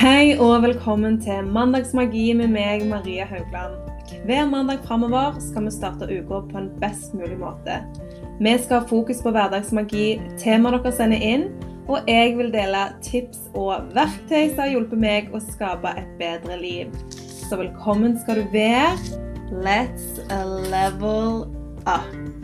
Hei og velkommen til Mandagsmagi med meg, Maria Haugland. Hver mandag framover skal vi starte uka på en best mulig måte. Vi skal ha fokus på hverdagsmagi, temaer dere sender inn, og jeg vil dele tips og verktøy som har hjulpet meg å skape et bedre liv. Så velkommen skal du være. Let's level up.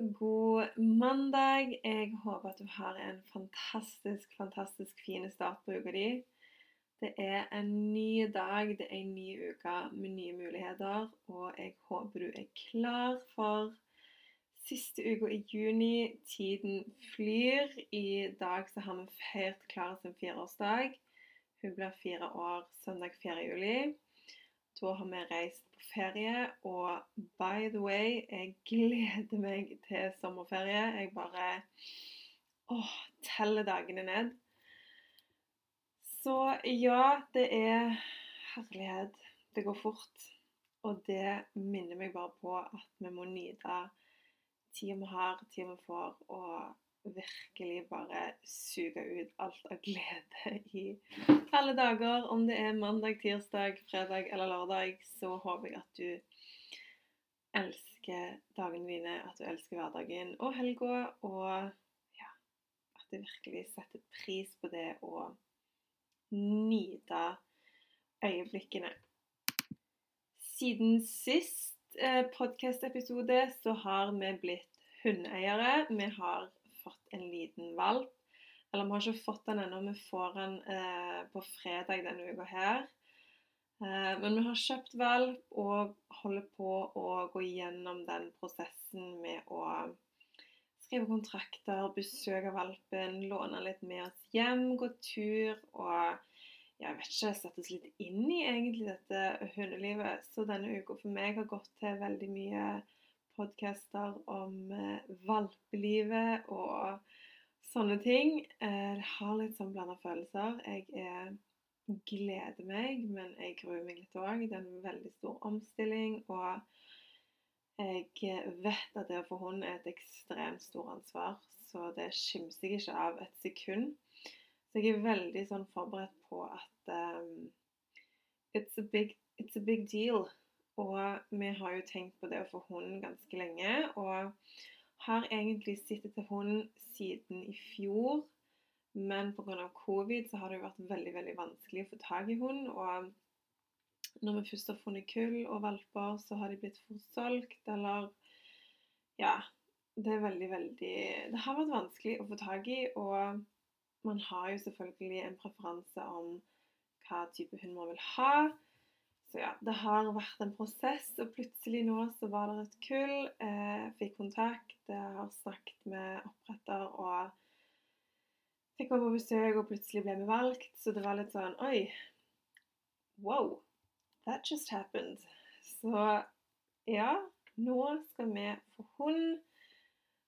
God, mandag. Jeg håper at du har en fantastisk, fantastisk fin start på uka di. Det er en ny dag, det er en ny uke med nye muligheter, og jeg håper du er klar for siste uka i juni. Tiden flyr. I dag så har vi feiret Klara sin fireårsdag. Hun blir fire år søndag 4. juli. Da har vi reist på ferie, og by the way, jeg gleder meg til sommerferie. Jeg bare åh, teller dagene ned. Så ja, det er herlighet. Det går fort. Og det minner meg bare på at vi må nyte tida vi har, tida vi får, og virkelig bare suge ut alt av glede i alle dager. Om det er mandag, tirsdag, fredag eller lørdag, så håper jeg at du elsker dagene dine, at du elsker hverdagen og helga, og ja, at du virkelig setter pris på det å nyte øyeblikkene. Siden sist eh, podkast-episode så har vi blitt hundeeiere. Vi har fått en liten valp. Eller vi har ikke fått den ennå, vi får den eh, på fredag denne uka her. Eh, men vi har kjøpt valp og holder på å gå gjennom den prosessen med å skrive kontrakter, besøke valpen, låne litt med oss hjem, gå tur og jeg vet ikke, sette oss litt inn i egentlig dette hundelivet. Så denne uka for meg har gått til veldig mye podcaster om eh, valpelivet og sånne ting. Eh, jeg har litt sånn blanda følelser. Jeg er, gleder meg, men jeg gruer meg litt òg. Det er en veldig stor omstilling. Og jeg vet at det å få hund er et ekstremt stort ansvar, så det skimser jeg ikke av et sekund. Så jeg er veldig sånn forberedt på at um, it's, a big, it's a big deal. Og vi har jo tenkt på det å få hund ganske lenge. Og har egentlig sittet til hund siden i fjor. Men pga. covid så har det jo vært veldig veldig vanskelig å få tak i hund. Og når vi først har funnet kull og valper, så har de blitt forsolgt, eller Ja. Det er veldig, veldig Det har vært vanskelig å få tak i. og man har jo selvfølgelig en preferanse om hva type hund man vil ha. Så ja, det har vært en prosess, og plutselig nå så var det et kull. Eh, fikk kontakt, jeg har snakket med oppretter og fikk komme på besøk, og plutselig ble vi valgt. Så det var litt sånn Oi. Wow. That just happened. Så ja, nå skal vi få hund.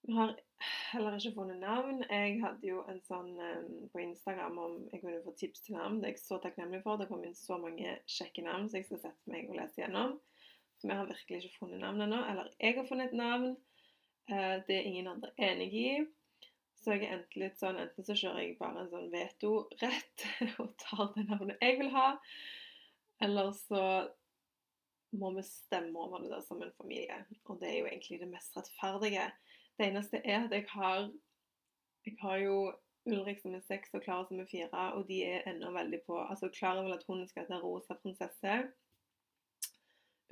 Vi har heller ikke funnet navn. Jeg hadde jo en sånn um, på Instagram om jeg kunne få tips til navn. Det er jeg så takknemlig for. Det kom inn så mange kjekke navn så jeg skal sette meg og lese gjennom. Så vi har virkelig ikke funnet navn ennå. Eller jeg har funnet et navn. Uh, det er ingen andre enig i. Så jeg er enten litt sånn Enten så kjører jeg bare en sånn vetorett og tar det navnet jeg vil ha, eller så må vi stemme over det der som en familie. Og det er jo egentlig det mest rettferdige. Det eneste er at jeg har Jeg har jo Ulrik som er seks og Klara som er fire, og de er ennå veldig på Altså Klara vil at hun skal hete Rosa prinsesse.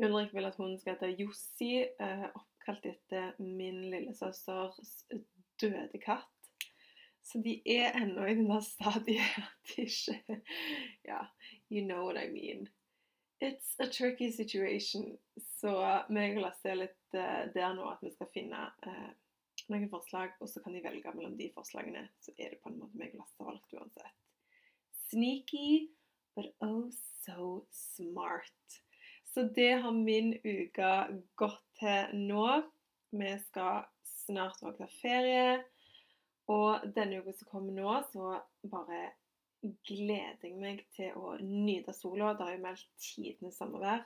Ulrik vil at hun skal hete Jossi, eh, oppkalt etter min lillesøsters døde katt. Så de er ennå i den der stadiet at de ikke Ja, you know what I mean. It's a tricky situation. Så meg og Lasse er litt uh, der nå at vi skal finne uh, noen forslag, og så kan de velge mellom de forslagene. Så er det på en måte meg Lasse har valgt uansett. Sneaky, but oh so smart. Så det har min uke gått til nå. Vi skal snart våkne ferie. Og denne uka som kommer nå, så bare gleder jeg meg til å nyte sola. Det har jo meldt tidenes sommervær.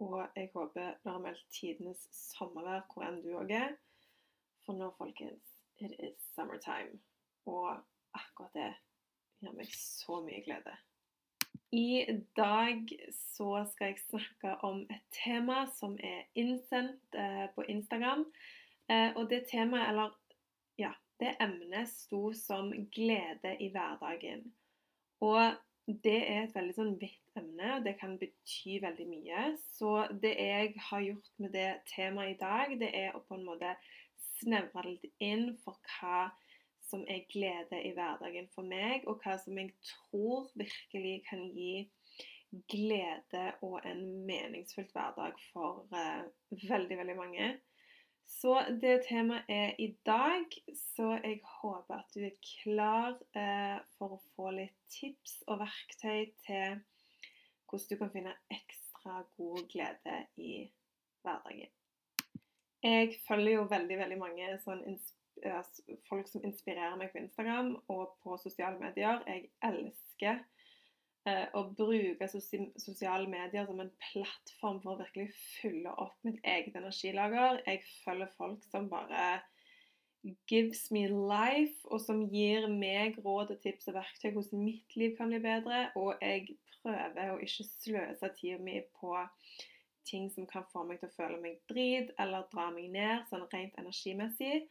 Og jeg håper det har meldt tidenes sommervær hvor enn du òg er. For nå, folkens, it is summertime. Og akkurat det gir meg så mye glede. I dag så skal jeg snakke om et tema som er innsendt eh, på Instagram. Eh, og det temaet, eller ja, det emnet sto som 'glede i hverdagen'. Og det er et veldig sånn vidt emne, og det kan bety veldig mye. Så det jeg har gjort med det temaet i dag, det er å på en måte snevre litt inn for hva som er glede i hverdagen for meg, og hva som jeg tror virkelig kan gi glede og en meningsfylt hverdag for uh, veldig, veldig mange. Så det temaet er i dag, så jeg håper at du er klar uh, for å få litt tips og verktøy til hvordan du kan finne ekstra god glede i hverdagen. Jeg følger jo veldig veldig mange sånn folk som inspirerer meg på Instagram og på sosiale medier. Jeg elsker Eh, å bruke sosiale medier som en plattform for å virkelig fylle opp mitt eget energilager. Jeg følger folk som bare gives me life, og som gir meg råd og tips og verktøy hvordan mitt liv kan bli bedre. Og jeg prøver å ikke sløse tida mi på ting som kan få meg til å føle meg drit eller dra meg ned, sånn rent energimessig.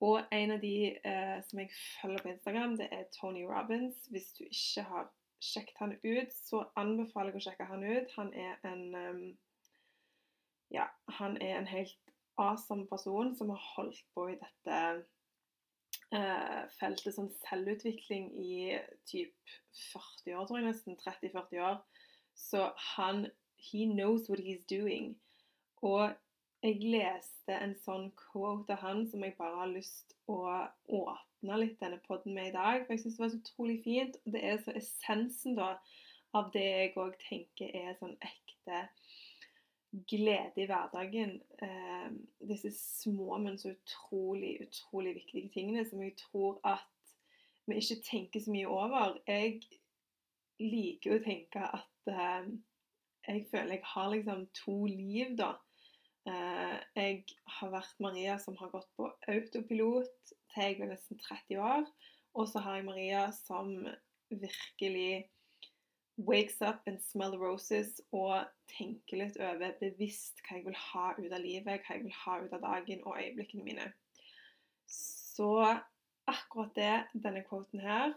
Og en av de eh, som jeg følger på Instagram, det er Tony Robins. Hvis du ikke har sjekket han ut, så anbefaler jeg å sjekke han ut. Han er en um, Ja, han er en helt awesome person som har holdt på i dette uh, feltet som selvutvikling i typ 40 år, tror jeg nesten. 30-40 år. Så han He knows what he's doing. Og jeg leste en sånn quote av han som jeg bare har lyst å åpne litt denne poden med i dag. For jeg syns det var så utrolig fint. Og det er så essensen da av det jeg òg tenker er sånn ekte glede i hverdagen. Eh, disse små, men så utrolig, utrolig viktige tingene som jeg tror at vi ikke tenker så mye over. Jeg liker å tenke at eh, jeg føler jeg har liksom to liv, da. Eh, jeg har vært Maria som har gått på autopilot til jeg ble nesten 30 år. Og så har jeg Maria som virkelig wakes up and smell roses og tenker litt over bevisst hva jeg vil ha ut av livet, hva jeg vil ha ut av dagen og øyeblikkene mine. Så akkurat det, denne quoten her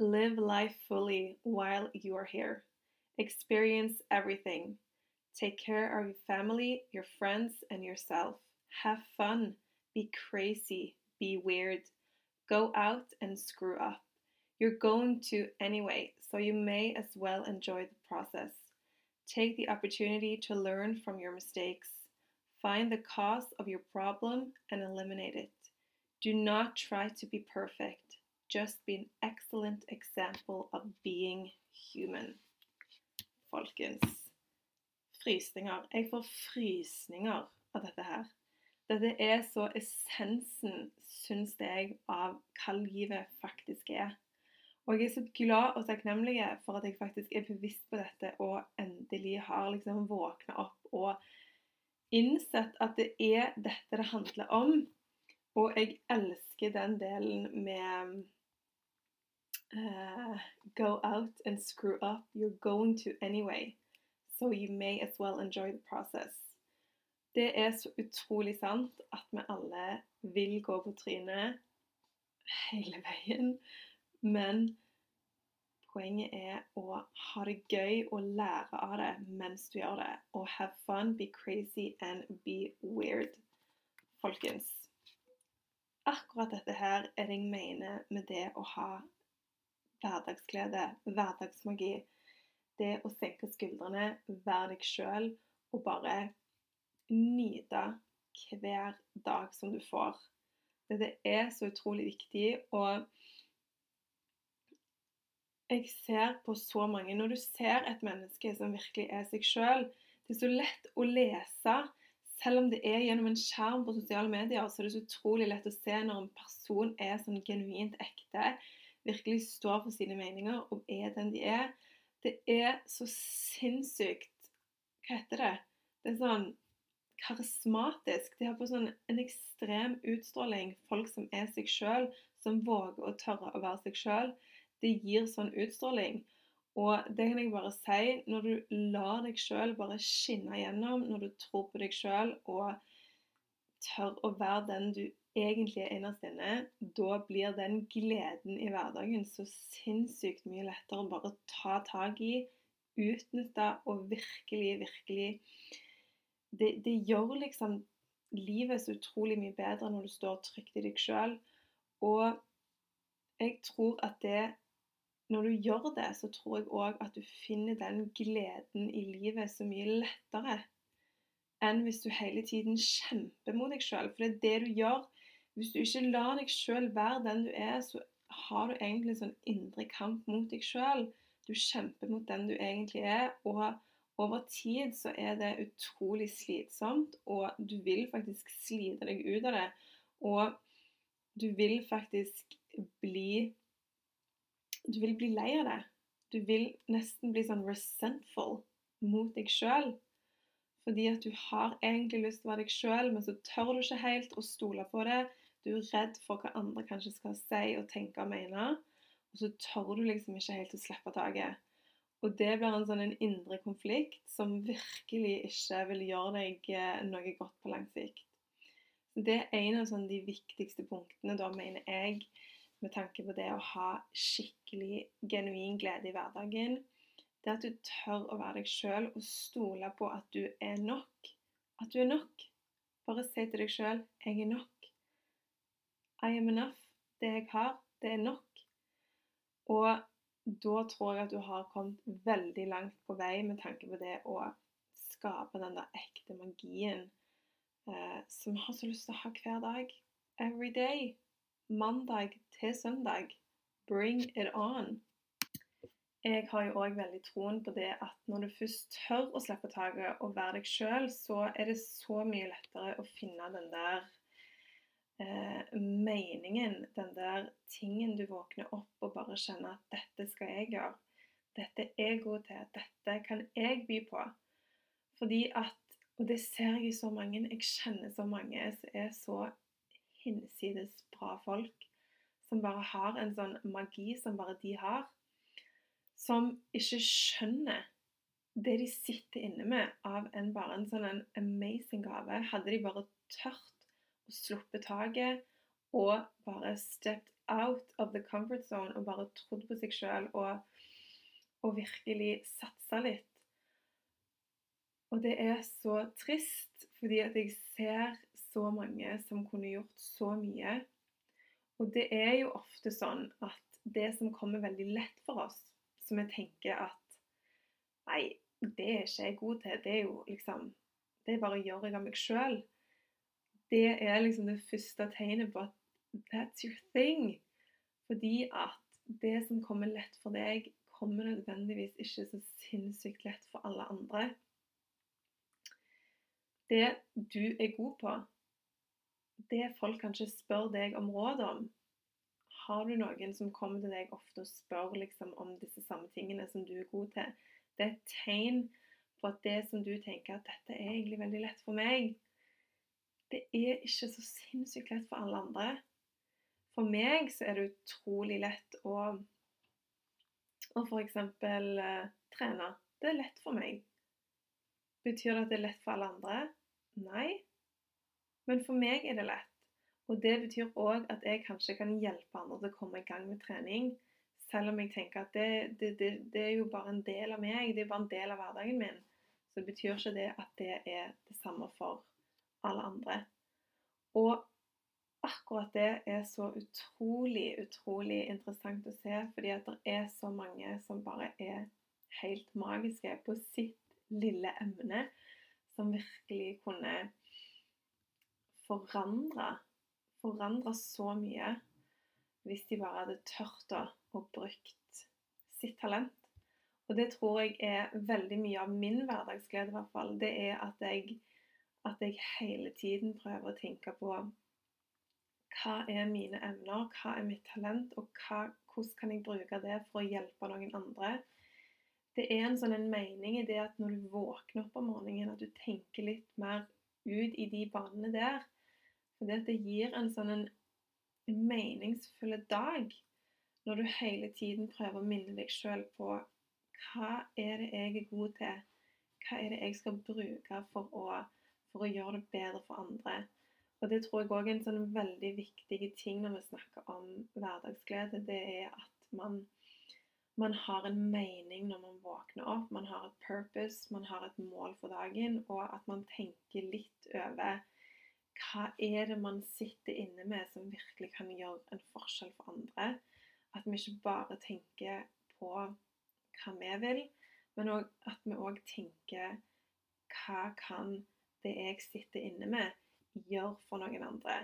Live life fully while you are here. Experience everything. Take care of your family, your friends, and yourself. Have fun. Be crazy be weird, go out and screw up. You're going to anyway, so you may as well enjoy the process. Take the opportunity to learn from your mistakes. Find the cause of your problem and eliminate it. Do not try to be perfect. Just be an excellent example of being human. Folkens. Frysninger. Jeg får frysninger av dette her. Dette er så essensen, syns jeg, av hva livet faktisk er. Og jeg er så glad og takknemlig for at jeg faktisk er bevisst på dette og endelig har liksom våkna opp og innsett at det er dette det handler om. Og jeg elsker den delen med uh, Go out and screw up. You're going to anyway. So you may as well enjoy the process. Det er så utrolig sant at vi alle vil gå på trynet hele veien. Men poenget er å ha det gøy og lære av det mens du gjør det. Og have fun, be crazy and be weird. Folkens, akkurat dette her er det jeg mener med det å ha hverdagsglede, hverdagsmagi. Det å senke skuldrene, være deg sjøl og bare nyte hver dag som du får. Dette er så utrolig viktig. Og jeg ser på så mange Når du ser et menneske som virkelig er seg sjøl, det er så lett å lese. Selv om det er gjennom en skjerm på sosiale medier, så er det så utrolig lett å se når en person er sånn genuint ekte, virkelig står for sine meninger og er den de er. Det er så sinnssykt Hva heter det? Det er sånn karismatisk. De har på sånn en ekstrem utstråling. Folk som er seg sjøl, som våger å tørre å være seg sjøl. Det gir sånn utstråling. Og det kan jeg bare si, når du lar deg sjøl bare skinne gjennom, når du tror på deg sjøl og tør å være den du egentlig er innerst inne, da blir den gleden i hverdagen så sinnssykt mye lettere å bare ta tak i, utnytte og virkelig, virkelig det, det gjør liksom livet så utrolig mye bedre når du står trygt i deg sjøl. Og jeg tror at det når du gjør det, så tror jeg òg at du finner den gleden i livet så mye lettere enn hvis du hele tiden kjemper mot deg sjøl. For det er det du gjør. Hvis du ikke lar deg sjøl være den du er, så har du egentlig en sånn indre kamp mot deg sjøl. Du kjemper mot den du egentlig er. Og over tid så er det utrolig slitsomt, og du vil faktisk slite deg ut av det. Og du vil faktisk bli du vil bli lei av det. Du vil nesten bli sånn resentful mot deg sjøl. Fordi at du har egentlig lyst til å være deg sjøl, men så tør du ikke helt å stole på det. Du er redd for hva andre kanskje skal si og tenke og mene. Og så tør du liksom ikke helt å slippe taket. Og det blir en sånn en indre konflikt som virkelig ikke vil gjøre deg eh, noe godt på lang sikt. Det er en av sånn de viktigste punktene, da mener jeg, med tanke på det å ha skikkelig genuin glede i hverdagen, det at du tør å være deg sjøl og stole på at du er nok. At du er nok. Bare si til deg sjøl 'Jeg er nok'. I am enough. Det jeg har, det er nok. Og da tror jeg at du har kommet veldig langt på vei med tanke på det å skape den der ekte magien eh, som vi har så lyst til å ha hver dag. Every day mandag til søndag. Bring it on. Jeg har jo òg veldig troen på det at når du først tør å slippe taket og være deg sjøl, så er det så mye lettere å finne den der eh, meningen, den der tingen du våkner opp og bare kjenner at 'dette skal jeg gjøre'. Dette er jeg god til. Dette kan jeg by på. Fordi at Og det ser jeg i så mange. Jeg kjenner så mange som er så hinsides bra folk som bare har en sånn magi som bare de har, som ikke skjønner det de sitter inne med av en bare en sånn en amazing gave. Hadde de bare tørt å sluppet taket og bare stepped out of the comfort zone og bare trodd på seg sjøl og, og virkelig satsa litt. Og det er så trist, fordi at jeg ser så mange som kunne gjort så mye. Og det er jo ofte sånn at det som kommer veldig lett for oss, som vi tenker at Nei, det er ikke jeg god til. Det er jo liksom Det bare gjør jeg av meg sjøl. Det er liksom det første tegnet på at that's your thing. Fordi at det som kommer lett for deg, kommer nødvendigvis ikke så sinnssykt lett for alle andre. Det du er god på, det folk kanskje spør deg om råd om Har du noen som kommer til deg ofte og spør liksom, om disse samme tingene som du er god til? Det er et tegn på at det som du tenker at dette er egentlig veldig lett for meg, det er ikke så sinnssykt lett for alle andre. For meg så er det utrolig lett å, å f.eks. Eh, trene. Det er lett for meg. Betyr det at det er lett for alle andre? Nei. Men for meg er det lett. Og det betyr òg at jeg kanskje kan hjelpe andre til å komme i gang med trening. Selv om jeg tenker at det, det, det, det, er jo bare en del av meg, det er bare en del av hverdagen min. Så betyr ikke det at det er det samme for alle andre. Og akkurat det er så utrolig, utrolig interessant å se, fordi at det er så mange som bare er helt magiske på sitt lille emne, som virkelig kunne forandre Forandre så mye hvis de bare hadde tørt å og brukt sitt talent. Og det tror jeg er veldig mye av min hverdagsglede, i hvert fall. Det er at jeg, at jeg hele tiden prøver å tenke på hva er mine evner, hva er mitt talent, og hva, hvordan kan jeg bruke det for å hjelpe noen andre. Det er en sånn en mening i det at når du våkner opp om morgenen, at du tenker litt mer ut i de banene der. For det gir en sånn en meningsfull dag når du hele tiden prøver å minne deg sjøl på hva er det jeg er god til? Hva er det jeg skal bruke for å, for å gjøre det bedre for andre? Og det tror jeg òg er en sånn veldig viktig ting når vi snakker om hverdagsglede. Det er at man, man har en mening når man våkner opp. Man har et purpose, man har et mål for dagen, og at man tenker litt over hva er det man sitter inne med som virkelig kan gjøre en forskjell for andre? At vi ikke bare tenker på hva vi vil, men at vi òg tenker hva kan det jeg sitter inne med, gjør for noen andre?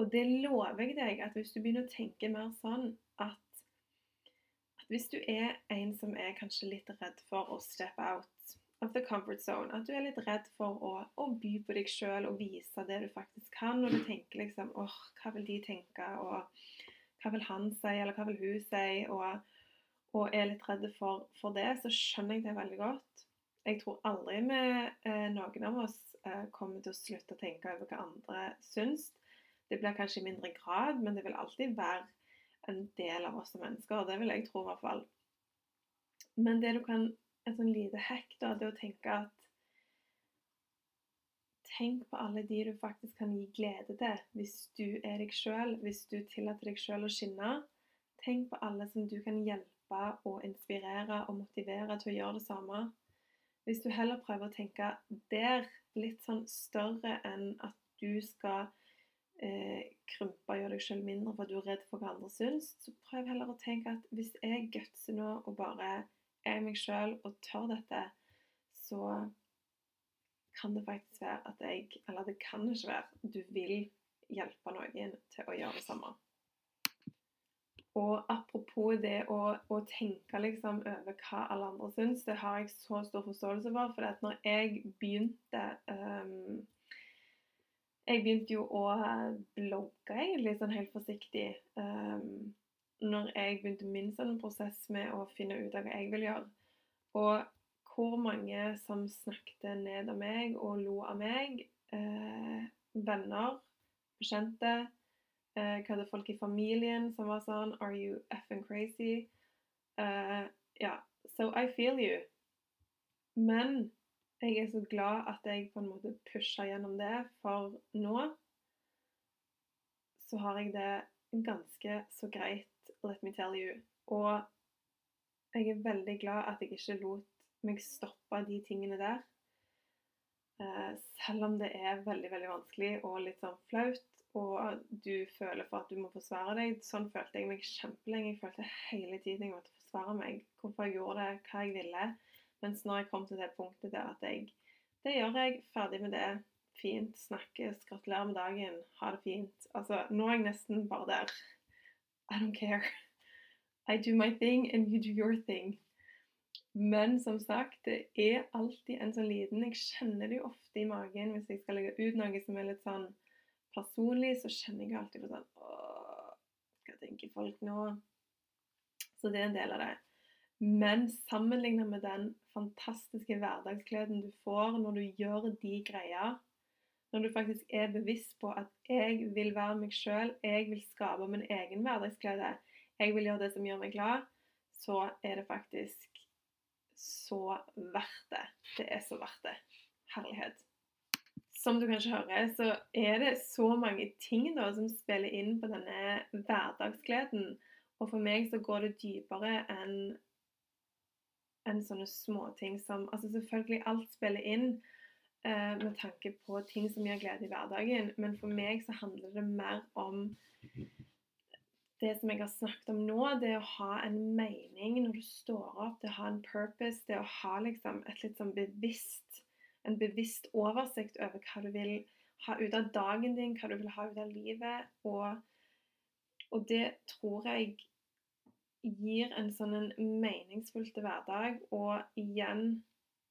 Og det lover jeg deg at hvis du begynner å tenke mer sånn at, at hvis du er en som er kanskje litt redd for å step out of the comfort zone. At du er litt redd for å, å by på deg sjøl og vise det du faktisk kan. Og du tenker liksom åh, hva vil de tenke, og hva vil han si, eller hva vil hun si? Og, og er litt redd for, for, det, så skjønner jeg det veldig godt. Jeg tror aldri vi, eh, noen av oss eh, kommer til å slutte å tenke over hva andre syns. Det blir kanskje i mindre grad, men det vil alltid være en del av oss som mennesker. og Det vil jeg tro, i hvert fall. Men det du kan et sånn lite hack, da, det å tenke at Tenk på alle de du faktisk kan gi glede til hvis du er deg sjøl, hvis du tillater deg sjøl å skinne. Tenk på alle som du kan hjelpe og inspirere og motivere til å gjøre det samme. Hvis du heller prøver å tenke der litt sånn større enn at du skal eh, krympe og gjøre deg sjøl mindre for at du er redd for hva andre syns, så prøv heller å tenke at hvis jeg gutser nå og bare er meg sjøl og tør dette, så kan det faktisk være at jeg Eller det kan ikke være du vil hjelpe noen til å gjøre det samme. Og apropos det å, å tenke liksom over hva alle andre syns, det har jeg så stor forståelse for. For at når jeg begynte um, Jeg begynte jo å blogge egentlig sånn helt forsiktig. Um, når jeg begynte min sånn prosess med å finne ut av hva jeg vil gjøre. Og hvor mange som snakket ned av meg og lo av meg. Eh, venner, bekjente. Eh, hva hadde folk i familien som var sånn Are you effing crazy? Uh, ja, so I feel you. Men jeg er så glad at jeg på en måte pusha gjennom det, for nå så har jeg det ganske så greit let me tell you. Og jeg er veldig glad at jeg ikke lot meg stoppe de tingene der. Uh, selv om det er veldig veldig vanskelig og litt sånn flaut, og du føler for at du må forsvare deg. Sånn følte jeg meg kjempelenge. Jeg følte hele tiden jeg måtte forsvare meg. Hvorfor jeg gjorde det, hva jeg ville. Mens når jeg kom til det punktet der at jeg Det gjør jeg. Ferdig med det. Fint. Snakkes. Gratulerer med dagen. Ha det fint. Altså, nå er jeg nesten bare der. I don't care. I do my thing and you do your thing. Men som sagt, det er alltid en sånn liten Jeg kjenner det jo ofte i magen hvis jeg skal legge ut noe som er litt sånn personlig, så kjenner jeg alltid på sånn Åh, hva tenker folk nå? Så det er en del av det. Men sammenlignet med den fantastiske hverdagsgleden du får når du gjør de greier, når du faktisk er bevisst på at jeg vil være meg sjøl, jeg vil skape min egen hverdagsglede, jeg vil gjøre det som gjør meg glad, så er det faktisk så verdt det. Det er så verdt det. Herlighet. Som du kanskje hører, så er det så mange ting da som spiller inn på denne hverdagsgleden. Og for meg så går det dypere enn enn sånne småting som Altså selvfølgelig, alt spiller inn eh, med tanke på ting som gir glede i hverdagen. Men for meg så handler det mer om det som jeg har snakket om nå, det å ha en mening når du står opp, det å ha en purpose, det å ha liksom et litt sånn bevisst en bevisst oversikt over hva du vil ha ut av dagen din, hva du vil ha ut av livet. Og, og det tror jeg gir en sånn en meningsfullt hverdag, og igjen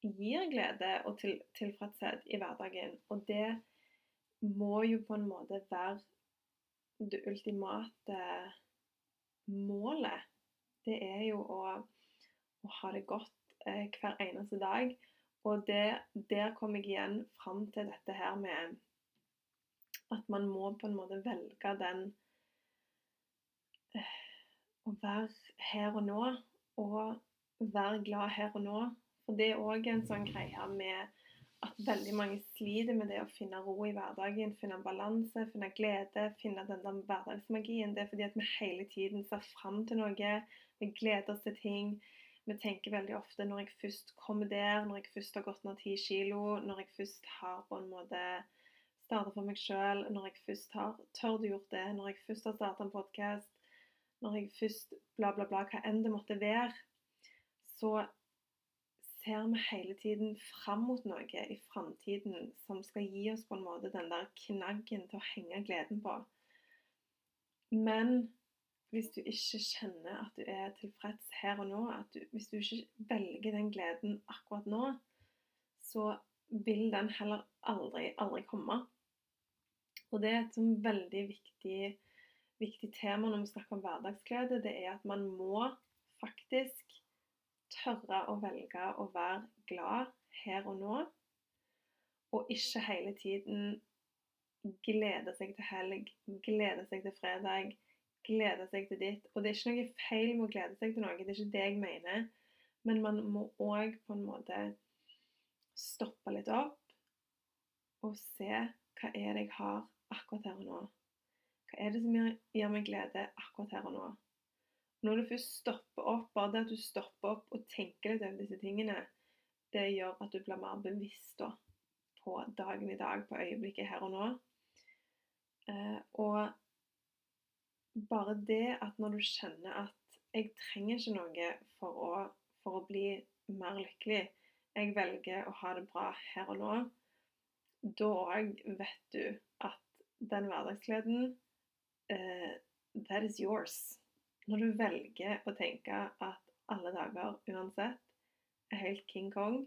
gir glede og til, tilfredshet i hverdagen. Og det må jo på en måte være det ultimate målet. Det er jo å, å ha det godt eh, hver eneste dag. Og det, der kom jeg igjen fram til dette her med at man må på en måte velge den eh, Å være her og nå, og være glad her og nå. For det er òg en sånn greie med at veldig mange sliter med det å finne ro i hverdagen, finne balanse, finne glede, finne den der hverdagsmagien. Det er fordi at vi hele tiden ser fram til noe, vi gleder oss til ting. Vi tenker veldig ofte når jeg først kommer der, når jeg først har gått ned ti kilo, når jeg først har på en måte starta for meg sjøl, når jeg først har tørt å gjort det, når jeg først har starta en podkast, når jeg først bla, bla, bla, hva enn det måtte være, så ser vi hele tiden fram mot noe i framtiden som skal gi oss på en måte den der knaggen til å henge gleden på. Men hvis du ikke kjenner at du er tilfreds her og nå, du, hvis du ikke velger den gleden akkurat nå, så vil den heller aldri, aldri komme. Og det er et sånn veldig viktig, viktig tema når vi snakker om hverdagsglede. Det er at man må faktisk tørre å velge å være glad her og nå, og ikke hele tiden glede seg til helg, glede seg til fredag, glede seg til ditt. Og det er ikke noe feil med å glede seg til noe, det er ikke det jeg mener. Men man må òg på en måte stoppe litt opp og se hva er det jeg har akkurat her og nå. Hva er det som gir meg glede akkurat her og nå? Når du først stopper opp, bare det at du stopper opp og tenker litt over disse tingene, det gjør at du blir mer bevisst da, på dagen i dag, på øyeblikket her og nå. Eh, og bare det at når du kjenner at jeg trenger ikke noe for å, for å bli mer lykkelig, jeg velger å ha det bra her og nå, da òg vet du at den hverdagsgleden uh, That is yours. Når du velger å tenke at alle dager uansett er helt King Kong,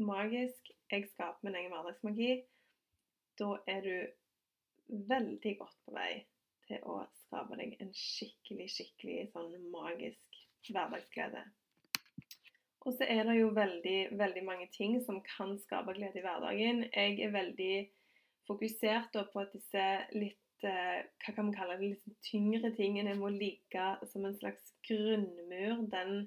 magisk, jeg skaper min egen hverdagsmagi, da er du veldig godt på vei til å skape deg en skikkelig, skikkelig sånn magisk hverdagsglede. Og så er det jo veldig, veldig mange ting som kan skape glede i hverdagen. Jeg er veldig fokusert på at disse litt Eh, hva kan man kalle det, litt tyngre tingene må ligge som en slags grunnmur. Den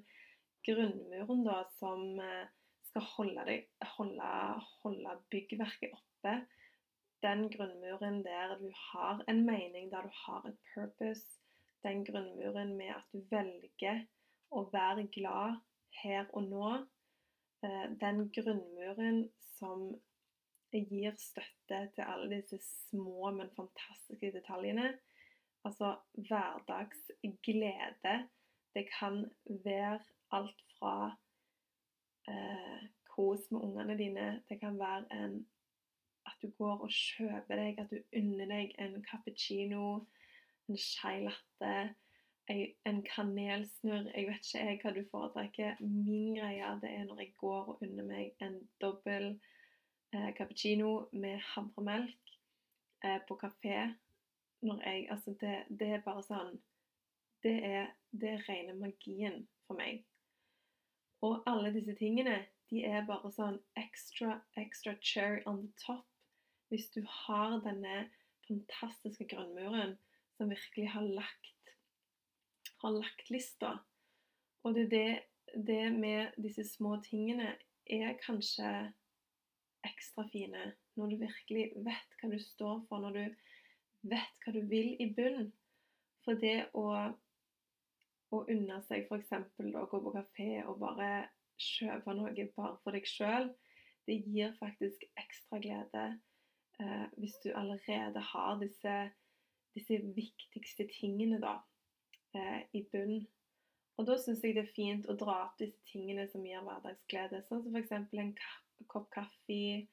grunnmuren da som eh, skal holde, deg, holde, holde byggverket oppe. Den grunnmuren der du har en mening, der du har et purpose. Den grunnmuren med at du velger å være glad her og nå. Eh, den grunnmuren som gir støtte til alle disse små, men fantastiske detaljene. Altså hverdagsglede. Det kan være alt fra eh, kos med ungene dine. Det kan være en, du går og kjøper deg, at du unner deg en cappuccino, en chai latte, en kanelsnurr. Jeg vet ikke jeg hva du foretrekker. Min greie det er når jeg går og unner meg en dobbel eh, cappuccino med havremelk eh, på kafé når jeg Altså, det, det, er bare sånn Det er det rene magien for meg. Og alle disse tingene, de er bare sånn extra, extra cherry on the top. Hvis du har denne fantastiske grunnmuren som virkelig har lagt har lagt lista. Og det, det, det med disse små tingene er kanskje ekstra fine når du virkelig vet hva du står for, når du vet hva du vil i bunn. For det å, å unne seg f.eks. å gå på kafé og bare kjøpe noe bare for deg sjøl, det gir faktisk ekstra glede eh, hvis du allerede har disse, disse viktigste tingene da, eh, i bunn. Og da syns jeg det er fint å dra opp disse tingene som gir hverdagsglede, sånn som f.eks. en kopp kaffe,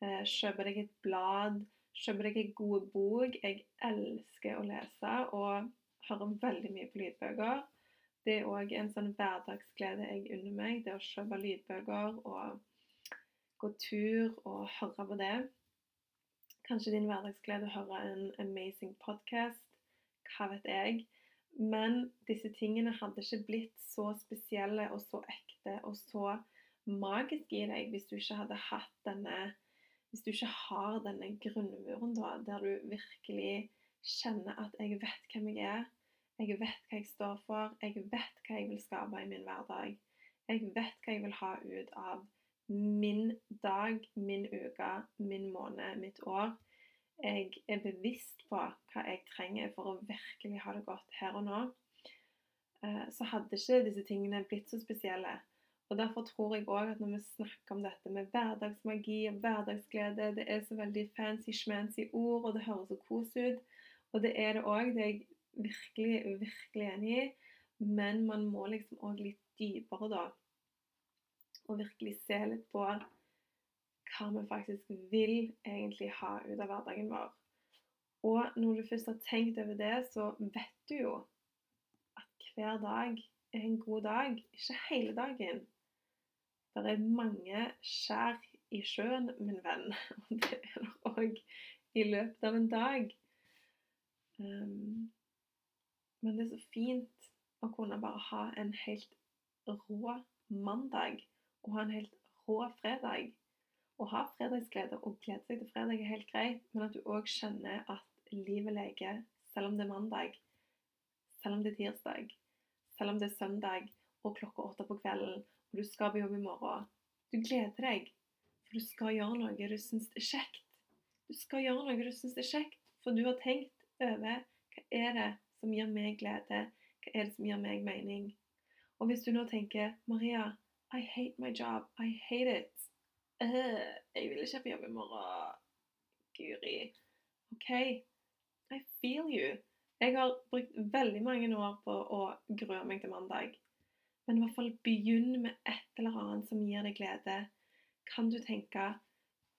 eh, kjøpe deg et blad, kjøpe deg en god bok. Jeg elsker å lese og hører veldig mye på lydbøker. Det er òg en sånn hverdagsglede jeg unner meg, det å kjøpe lydbøker og gå tur og høre på det. Kanskje din hverdagsglede å høre en amazing podcast. Hva vet jeg. Men disse tingene hadde ikke blitt så spesielle og så ekte og så magiske i deg hvis du ikke hadde hatt denne Hvis du ikke har denne grunnmuren, da, der du virkelig kjenner at 'jeg vet hvem jeg er', 'jeg vet hva jeg står for', 'jeg vet hva jeg vil skape i min hverdag', 'jeg vet hva jeg vil ha ut av min dag, min uke, min måned, mitt år'. Jeg er bevisst på hva jeg trenger for å virkelig ha det godt her og nå. Eh, så hadde ikke disse tingene blitt så spesielle. Og Derfor tror jeg òg at når vi snakker om dette med hverdagsmagi og hverdagsglede Det er så veldig fancy-schmancy ord, og det høres så kos ut. Og det er det òg. Det er jeg virkelig, virkelig enig i. Men man må liksom òg litt dypere, da. Og virkelig se litt på hva vi faktisk vil egentlig ha ut av hverdagen vår. Og når du først har tenkt over det, så vet du jo at hver dag er en god dag. Ikke hele dagen. Det er mange skjær i sjøen, min venn. Og det er det òg i løpet av en dag. Um, men det er så fint å kunne bare ha en helt rå mandag og ha en helt rå fredag. Å ha fredagsglede og glede seg til fredag er helt greit, men at du òg skjønner at livet leker selv om det er mandag, selv om det er tirsdag, selv om det er søndag og klokka åtte på kvelden, og du skal på jobb i morgen. Du gleder deg, for du skal gjøre noe du syns er kjekt. Du skal gjøre noe du syns er kjekt, for du har tenkt over hva er det som gir meg glede, hva er det som gir meg mening. Og hvis du nå tenker Maria, I hate my job, I hate it. Uh, jeg vil ikke på jobb i morgen. Guri. OK, I feel you. Jeg har brukt veldig mange år på å grue meg til mandag. Men i hvert fall begynn med et eller annet som gir deg glede. Kan du tenke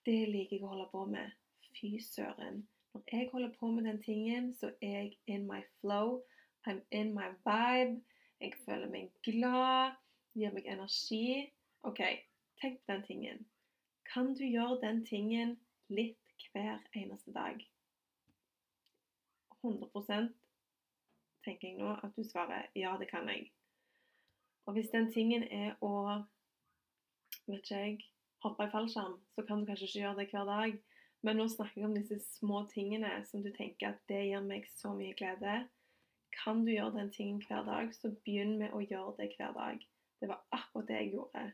det liker jeg å holde på med. Fy søren. Når jeg holder på med den tingen, så er jeg in my flow. I'm in my vibe. Jeg føler meg glad. Gir meg energi. OK, tenk på den tingen. Kan du gjøre den tingen litt hver eneste dag? 100 tenker jeg nå at du svarer ja, det kan jeg. Og hvis den tingen er å vet ikke jeg, hoppe i fallskjerm, så kan du kanskje ikke gjøre det hver dag. Men nå snakker jeg om disse små tingene som du tenker at det gir meg så mye glede. Kan du gjøre den tingen hver dag, så begynn med å gjøre det hver dag. Det var akkurat det jeg gjorde.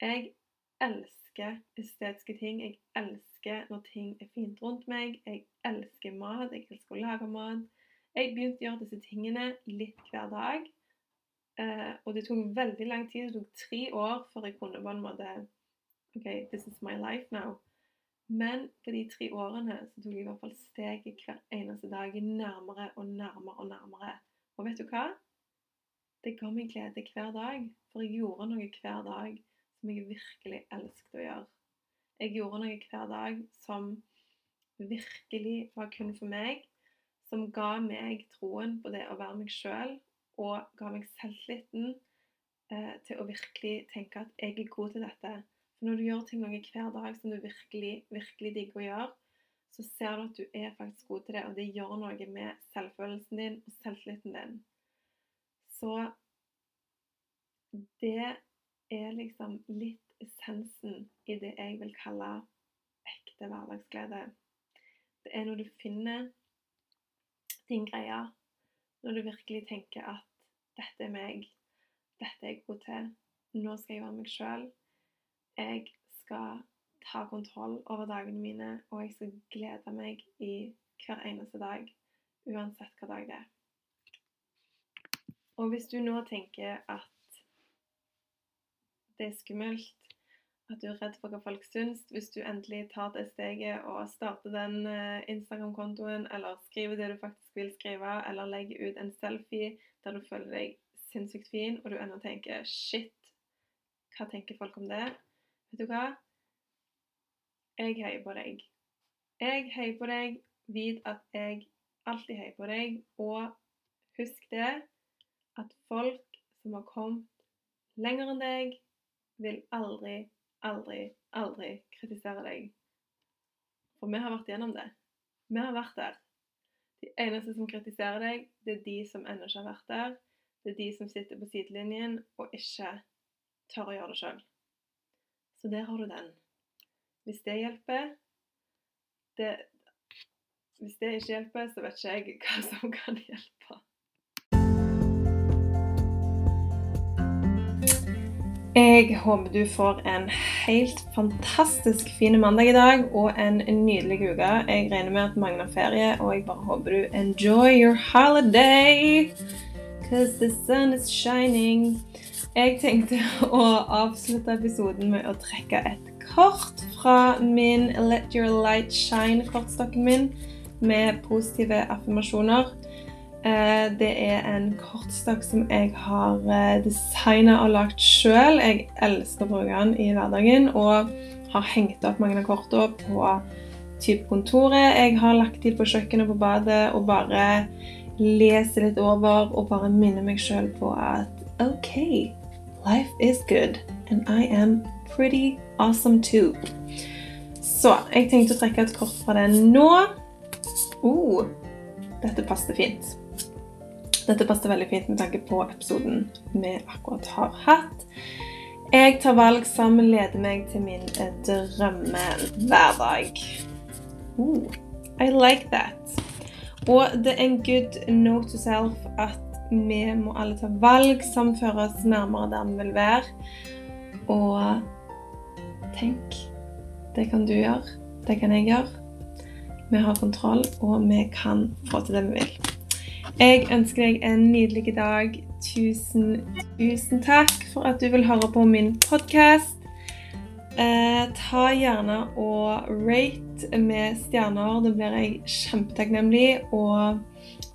Jeg elsker estetiske ting. Jeg elsker når ting er fint rundt meg. Jeg elsker mat. Jeg elsker å lage mat. Jeg begynte å gjøre disse tingene litt hver dag. Uh, og det tok veldig lang tid. Det tok tre år før jeg kunne på en måte OK, this is my life now. Men på de tre årene så tok jeg i hvert fall steget hver eneste dag nærmere og nærmere og nærmere. Og vet du hva? Det ga meg glede hver dag. For jeg gjorde noe hver dag som jeg virkelig elsket å gjøre. Jeg gjorde noe hver dag som virkelig var kun for meg. Som ga meg troen på det å være meg sjøl og ga meg selvtilliten eh, til å virkelig tenke at jeg er god til dette. For når du gjør ting noe hver dag som du virkelig, virkelig digger å gjøre, så ser du at du er faktisk god til det, og det gjør noe med selvfølelsen din og selvtilliten din. Så det er liksom litt essensen i det jeg vil kalle ekte hverdagsglede. Det er når du finner din greie, når du virkelig tenker at 'dette er meg', 'dette er jeg god til', 'nå skal jeg være meg sjøl', 'jeg skal ta kontroll over dagene mine', og jeg skal glede meg i hver eneste dag, uansett hva dag det er. Og hvis du nå tenker at det er skummelt at du er redd for hva folk syns hvis du endelig tar det steget og starter den eh, Instagram-kontoen, eller skriver det du faktisk vil skrive, eller legger ut en selfie der du føler deg sinnssykt fin, og du ennå tenker 'shit, hva tenker folk om det?' Vet du hva? Jeg heier på deg. Jeg heier på deg. Vit at jeg alltid heier på deg. Og husk det at folk som har kommet lenger enn deg, vil aldri aldri, aldri kritisere deg. For vi har vært gjennom det. Vi har vært der. De eneste som kritiserer deg, det er de som ennå ikke har vært der. Det er de som sitter på sidelinjen og ikke tør å gjøre det sjøl. Så der har du den. Hvis det hjelper det, Hvis det ikke hjelper, så vet ikke jeg hva som kan hjelpe. Jeg håper du får en helt fantastisk fin mandag i dag og en nydelig uke. Jeg regner med at mange har ferie, og jeg bare håper du enjoy your holiday. Cause the sun is shining. Jeg tenkte å avslutte episoden med å trekke et kort fra min Let Your Light Shine-kortstokken min med positive affirmasjoner. Eh, det er en kortstokk som jeg har eh, designa og lagd sjøl. Jeg elsker å bruke den i hverdagen og har hengt opp mange av kortene på type kontoret. Jeg har lagt dem på kjøkkenet på badet og bare leser litt over og bare minner meg sjøl på at OK, life is good and I am pretty awesome too. Så jeg tenkte å trekke et kort fra den nå. Oh, dette passet fint. Dette passer veldig fint med tanke på episoden vi akkurat har hatt. Jeg tar valg som leder meg til min drømmehverdag. Uh, I like that. Og det er en good note to self at vi må alle ta valg som fører oss nærmere der vi vil være. Og tenk, det kan du gjøre. Det kan jeg gjøre. Vi har kontroll, og vi kan få til det vi vil. Jeg ønsker deg en nydelig dag. Tusen, tusen takk for at du vil høre på min podkast. Eh, ta gjerne og rate med stjerner. Det blir jeg kjempetakknemlig. Og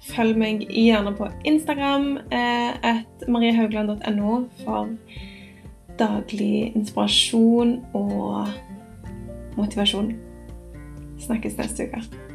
følg meg gjerne på Instagram eh, at mariehaugland.no for daglig inspirasjon og motivasjon. Snakkes neste uke.